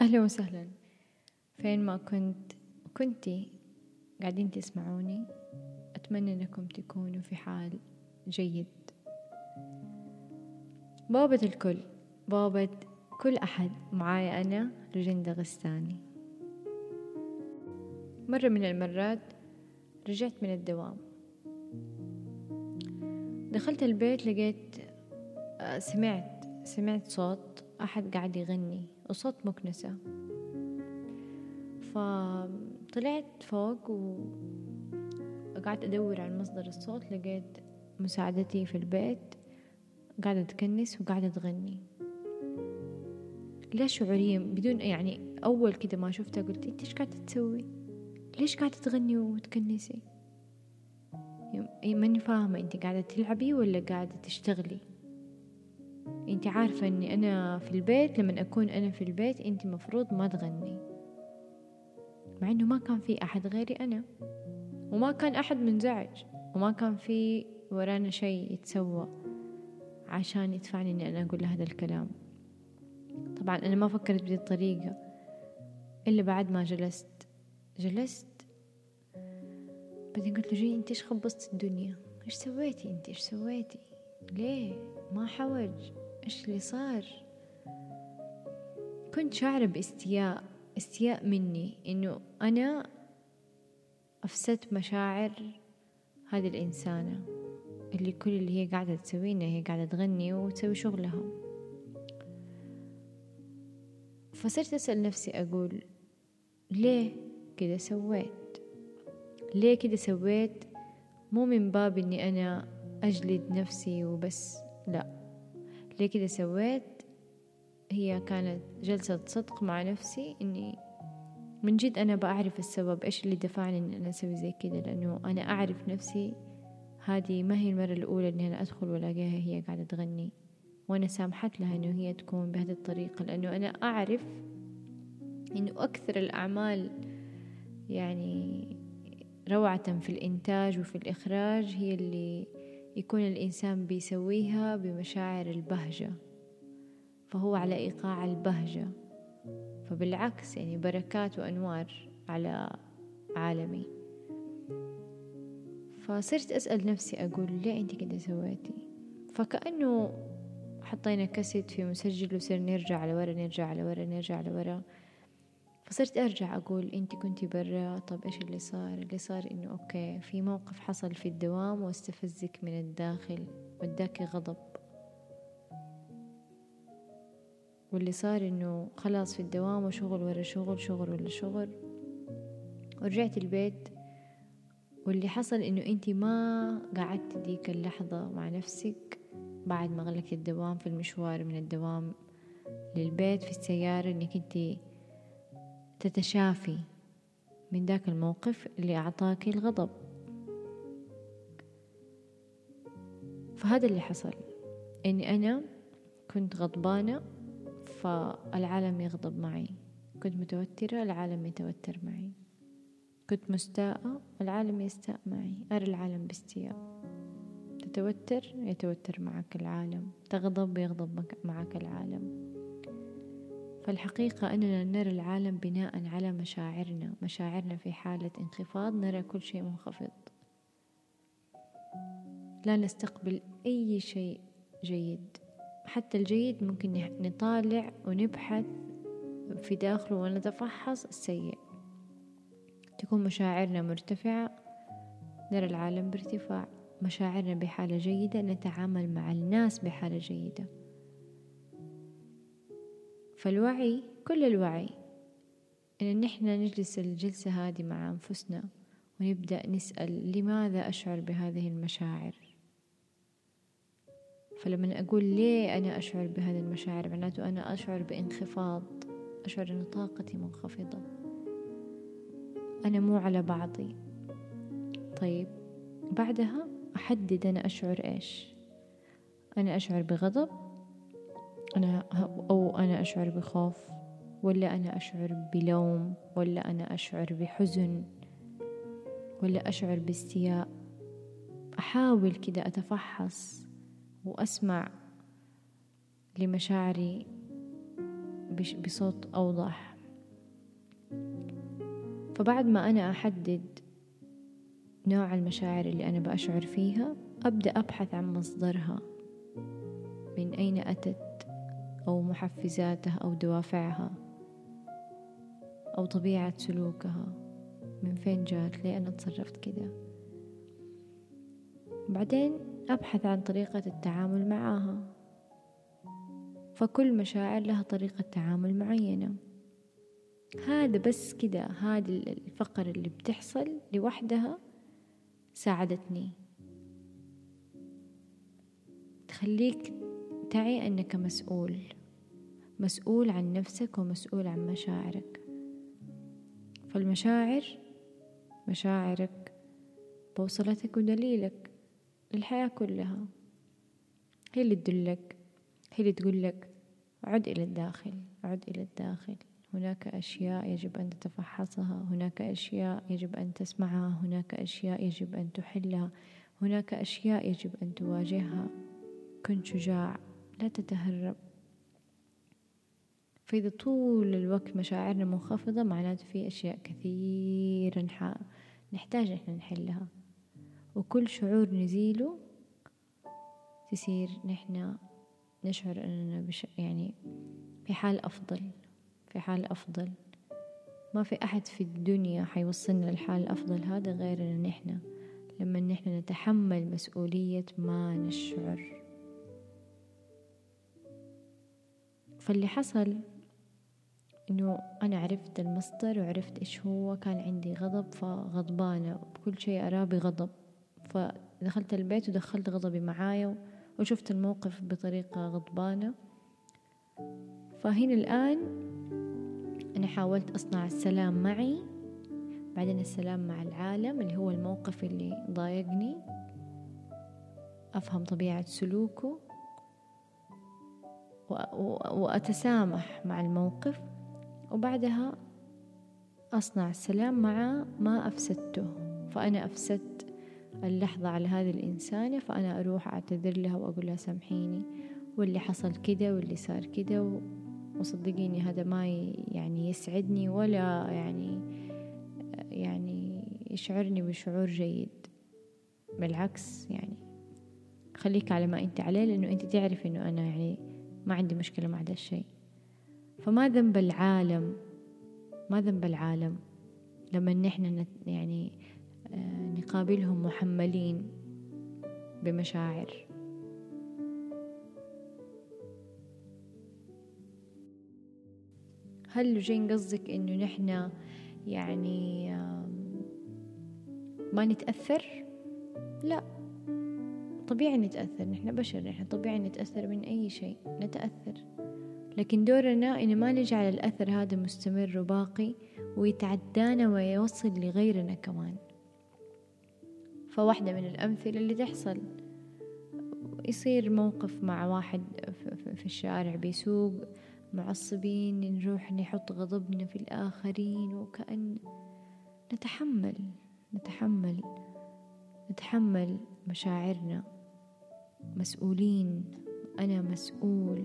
أهلا وسهلا. فين ما كنت كنتي قاعدين تسمعوني. أتمنى أنكم تكونوا في حال جيد. بابة الكل بابة كل أحد. معايا أنا رجندة غستاني. مرة من المرات رجعت من الدوام. دخلت البيت لقيت آه، سمعت سمعت صوت أحد قاعد يغني. وصوت مكنسة. فطلعت فوق وقعدت أدور عن مصدر الصوت لقيت مساعدتي في البيت. قاعدة تكنس وقاعدة تغني. لا شعوريا بدون يعني أول كده ما شفتها قلت أنت إيش قاعدة تسوي؟ ليش قاعدة تغني وتكنسي؟ ماني فاهمة أنت قاعدة تلعبي ولا قاعدة تشتغلي. انت عارفة اني أنا في البيت لما اكون أنا في البيت انت مفروض ما تغني. مع انه ما كان في أحد غيري أنا. وما كان أحد منزعج. وما كان في ورانا شيء يتسوى عشان يدفعني إني أنا أقول هذا الكلام. طبعا أنا ما فكرت بهذه الطريقة إلا بعد ما جلست. جلست؟ بعدين قلت له جي انت إيش خبصت الدنيا؟ إيش سويتي أنت؟ إيش سويتي؟ ليه؟ ما حوج. إيش اللي صار؟ كنت شعر باستياء استياء مني إنه أنا أفسدت مشاعر هذه الإنسانة اللي كل اللي هي قاعدة تسويه هي قاعدة تغني وتسوي شغلها. فصرت أسأل نفسي أقول ليه كده سويت؟ ليه كده سويت؟ مو من باب إني أنا أجلد نفسي وبس لا. ليه كده سويت؟ هي كانت جلسة صدق مع نفسي إني من جد أنا بعرف السبب إيش اللي دفعني إن أنا أسوي زي كده لأنه أنا أعرف نفسي هذه ما هي المرة الأولى إني أنا أدخل وألاقيها هي قاعدة تغني وأنا سامحت لها إنه هي تكون بهذه الطريقة لأنه أنا أعرف إنه أكثر الأعمال يعني روعة في الإنتاج وفي الإخراج هي اللي يكون الإنسان بيسويها بمشاعر البهجة فهو على إيقاع البهجة فبالعكس يعني بركات وأنوار على عالمي. فصرت أسأل نفسي أقول ليه أنت كده سويتي؟ فكأنه حطينا كاسيت في مسجل وصرنا نرجع لورا نرجع لورا نرجع لورا. فصرت أرجع أقول أنت كنتي برا طب إيش اللي صار؟ اللي صار إنه okay في موقف حصل في الدوام واستفزك من الداخل وداك غضب. واللي صار إنه خلاص في الدوام وشغل ورا شغل شغل ولا شغل. ورجعت البيت واللي حصل إنه أنت ما قعدت ديك اللحظة مع نفسك بعد ما غلقت الدوام في المشوار من الدوام للبيت في السيارة إنك أنت تتشافي من ذاك الموقف اللي أعطاك الغضب. فهذا اللي حصل إني أنا كنت غضبانة فالعالم يغضب معي كنت متوترة العالم يتوتر معي كنت مستاءة العالم يستاء معي أرى العالم باستياء. تتوتر يتوتر معك العالم تغضب يغضب معك العالم. فالحقيقة أننا نرى العالم بناء على مشاعرنا مشاعرنا في حالة انخفاض نرى كل شيء منخفض. لا نستقبل أي شيء جيد. حتى الجيد ممكن نطالع ونبحث في داخله ونتفحص السيء. تكون مشاعرنا مرتفعة نرى العالم بارتفاع. مشاعرنا بحالة جيدة نتعامل مع الناس بحالة جيدة. فالوعي كل الوعي إن نحن نجلس الجلسة هذه مع أنفسنا ونبدأ نسأل لماذا أشعر بهذه المشاعر؟ فلما أقول ليه أنا أشعر بهذه المشاعر معناته أنا أشعر بانخفاض أشعر أن طاقتي منخفضة. أنا مو على بعضي. طيب بعدها أحدد أنا أشعر إيش؟ أنا أشعر بغضب أنا أو أنا أشعر بخوف ولا أنا أشعر بلوم ولا أنا أشعر بحزن ولا أشعر باستياء. أحاول كده أتفحص وأسمع لمشاعري بصوت أوضح. فبعد ما أنا أحدد نوع المشاعر اللي أنا بأشعر فيها أبدأ أبحث عن مصدرها. من أين أتت؟ أو محفزاتها أو دوافعها أو طبيعة سلوكها. من فين جات؟ ليه أنا تصرفت كده؟ بعدين أبحث عن طريقة التعامل معاها. فكل مشاعر لها طريقة تعامل معينة. هذا بس كده هذه الفقرة اللي بتحصل لوحدها ساعدتني. تخليك تعي أنك مسؤول. مسؤول عن نفسك ومسؤول عن مشاعرك. فالمشاعر مشاعرك بوصلتك ودليلك للحياة كلها. هي اللي تدلك هي اللي تقول لك عد إلى الداخل عد إلى الداخل. هناك أشياء يجب أن تتفحصها هناك أشياء يجب أن تسمعها هناك أشياء يجب أن تحلها هناك أشياء يجب أن تواجهها. كن شجاع. لا تتهرب. فإذا طول الوقت مشاعرنا منخفضة معناته في أشياء كثيرة نحتاج إحنا نحلها. وكل شعور نزيله تصير نحنا نشعر أننا بش يعني في حال أفضل في حال أفضل. ما في أحد في الدنيا حيوصلنا للحال الأفضل هذا غيرنا نحنا لما نحن نتحمل مسؤولية ما نشعر. فاللي حصل إنه أنا عرفت المصدر وعرفت إيش هو كان عندي غضب فغضبانة بكل شيء أراه بغضب فدخلت البيت ودخلت غضبي معايا وشفت الموقف بطريقة غضبانة. فهنا الآن أنا حاولت أصنع السلام معي. بعدين السلام مع العالم اللي هو الموقف اللي ضايقني. أفهم طبيعة سلوكه. وأتسامح مع الموقف وبعدها أصنع السلام مع ما أفسدته. فأنا أفسدت اللحظة على هذه الإنسانة فأنا أروح أعتذر لها وأقول لها سامحيني واللي حصل كده واللي صار كده وصدقيني هذا ما يعني يسعدني ولا يعني يعني يشعرني بشعور جيد. بالعكس يعني خليك على ما أنت عليه لأنه أنت تعرف إنه أنا يعني ما عندي مشكلة مع هذا الشيء. فما ذنب العالم ما ذنب العالم لما نحن يعني آه، نقابلهم محملين بمشاعر. هل جين قصدك إنه نحن يعني ما نتأثر؟ لا. طبيعي نتأثر نحن بشر نحن طبيعي نتأثر من أي شيء نتأثر. لكن دورنا إن ما نجعل الأثر هذا مستمر وباقي ويتعدانا ويوصل لغيرنا كمان. فواحدة من الأمثلة اللي تحصل. يصير موقف مع واحد في الشارع بيسوق معصبين نروح نحط غضبنا في الآخرين وكأن نتحمل نتحمل نتحمل مشاعرنا. مسؤولين. أنا مسؤول.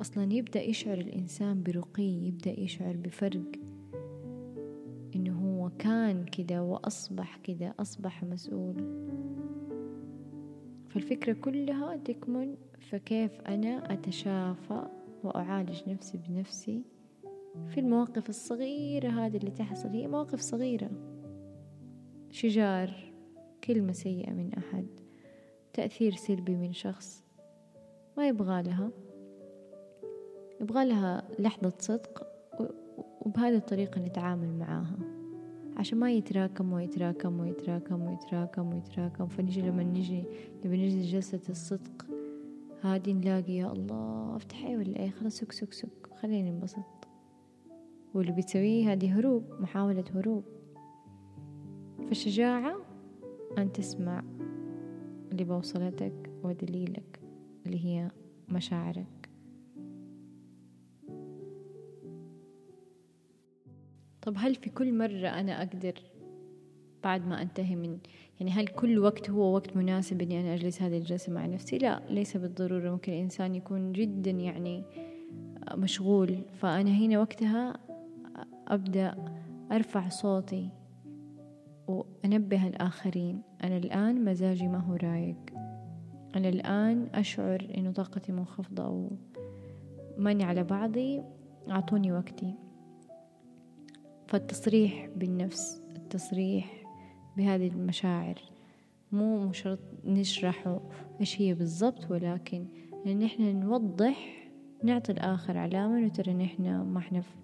أصلا يبدأ يشعر الإنسان برقي يبدأ يشعر بفرق. إنه هو كان كده وأصبح كده أصبح مسؤول. فالفكرة كلها تكمن فكيف أنا أتشافى وأعالج نفسي بنفسي في المواقف الصغيرة هذه اللي تحصل. هي مواقف صغيرة. شجار كلمة سيئة من أحد. تأثير سلبي من شخص ما يبغى لها يبغى لها لحظة صدق وبهذه الطريقة نتعامل معاها عشان ما يتراكم ويتراكم ويتراكم ويتراكم ويتراكم. فنجي لما نجي لما نجي جلسة الصدق هادي نلاقي يا الله افتح إيه ولا إيه؟ خلاص سك سك سك. خليني انبسط. واللي بتسويه هذه هروب محاولة هروب. فالشجاعة أن تسمع اللي بوصلتك ودليلك اللي هي مشاعرك. طب هل في كل مرة أنا أقدر بعد ما أنتهي من يعني هل كل وقت هو وقت مناسب إني أنا أجلس هذه الجلسة مع نفسي؟ لا ليس بالضرورة. ممكن الإنسان يكون جدا يعني مشغول. فأنا هنا وقتها أبدأ أرفع صوتي وأنبه الآخرين أنا الآن مزاجي ما هو رايق. أنا الآن أشعر إنه طاقتي منخفضة أو ماني على بعضي أعطوني وقتي. فالتصريح بالنفس التصريح بهذه المشاعر مو شرط نشرح إيش هي بالضبط ولكن إن إحنا نوضح نعطي الآخر علامة إنه ترى إحنا ما إحنا في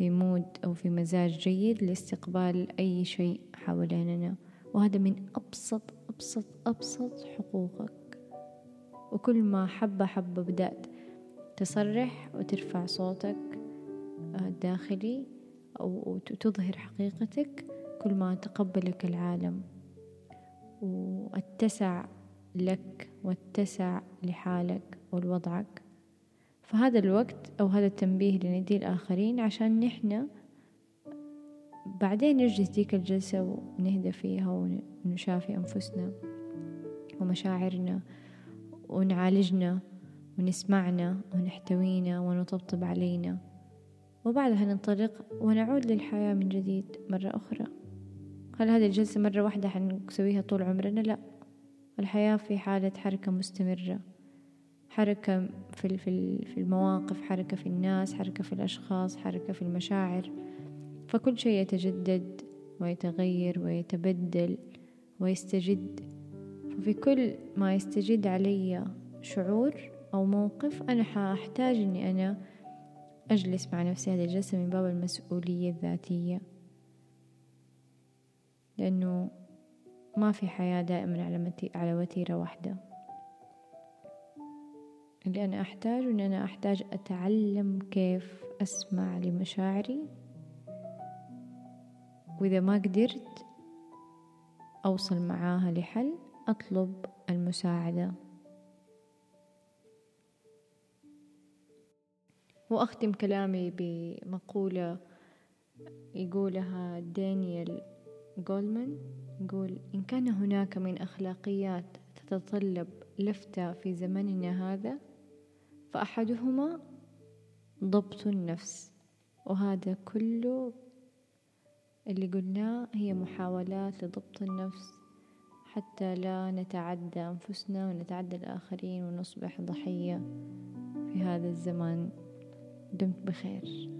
مود أو في مزاج جيد لاستقبال أي شيء حواليننا. وهذا من أبسط أبسط أبسط حقوقك. وكل ما حبة حبة بدأت تصرح وترفع صوتك الداخلي آه، أو تظهر حقيقتك كل ما تقبلك العالم. واتسع لك واتسع لحالك ولوضعك فهذا الوقت أو هذا التنبيه اللي نديه الآخرين عشان نحن بعدين نجلس ديك الجلسة ونهدى فيها ونشافي أنفسنا ومشاعرنا ونعالجنا ونسمعنا ونحتوينا ونطبطب علينا. وبعدها ننطلق ونعود للحياة من جديد مرة أخرى. هل هذه الجلسة مرة واحدة حنسويها طول عمرنا؟ لا. الحياة في حالة حركة مستمرة. حركة في في المواقف حركة في الناس حركة في الأشخاص حركة في المشاعر. فكل شيء يتجدد ويتغير ويتبدل ويستجد. ففي كل ما يستجد علي شعور أو موقف أنا حأحتاج أني أنا أجلس مع نفسي. هذه الجلسة من باب المسؤولية الذاتية. لأنه ما في حياة دائما على وتيرة واحدة. اللي أنا أحتاج أن أنا أحتاج أتعلم كيف أسمع لمشاعري. وإذا ما قدرت أوصل معاها لحل أطلب المساعدة. وأختم كلامي بمقولة يقولها دانيال جولمان يقول إن كان هناك من أخلاقيات تتطلب لفتة في زمننا هذا فأحدهما ضبط النفس وهذا كله اللي قلناه هي محاولات لضبط النفس حتى لا نتعدى أنفسنا ونتعدى الآخرين ونصبح ضحية في هذا الزمان. دمت بخير.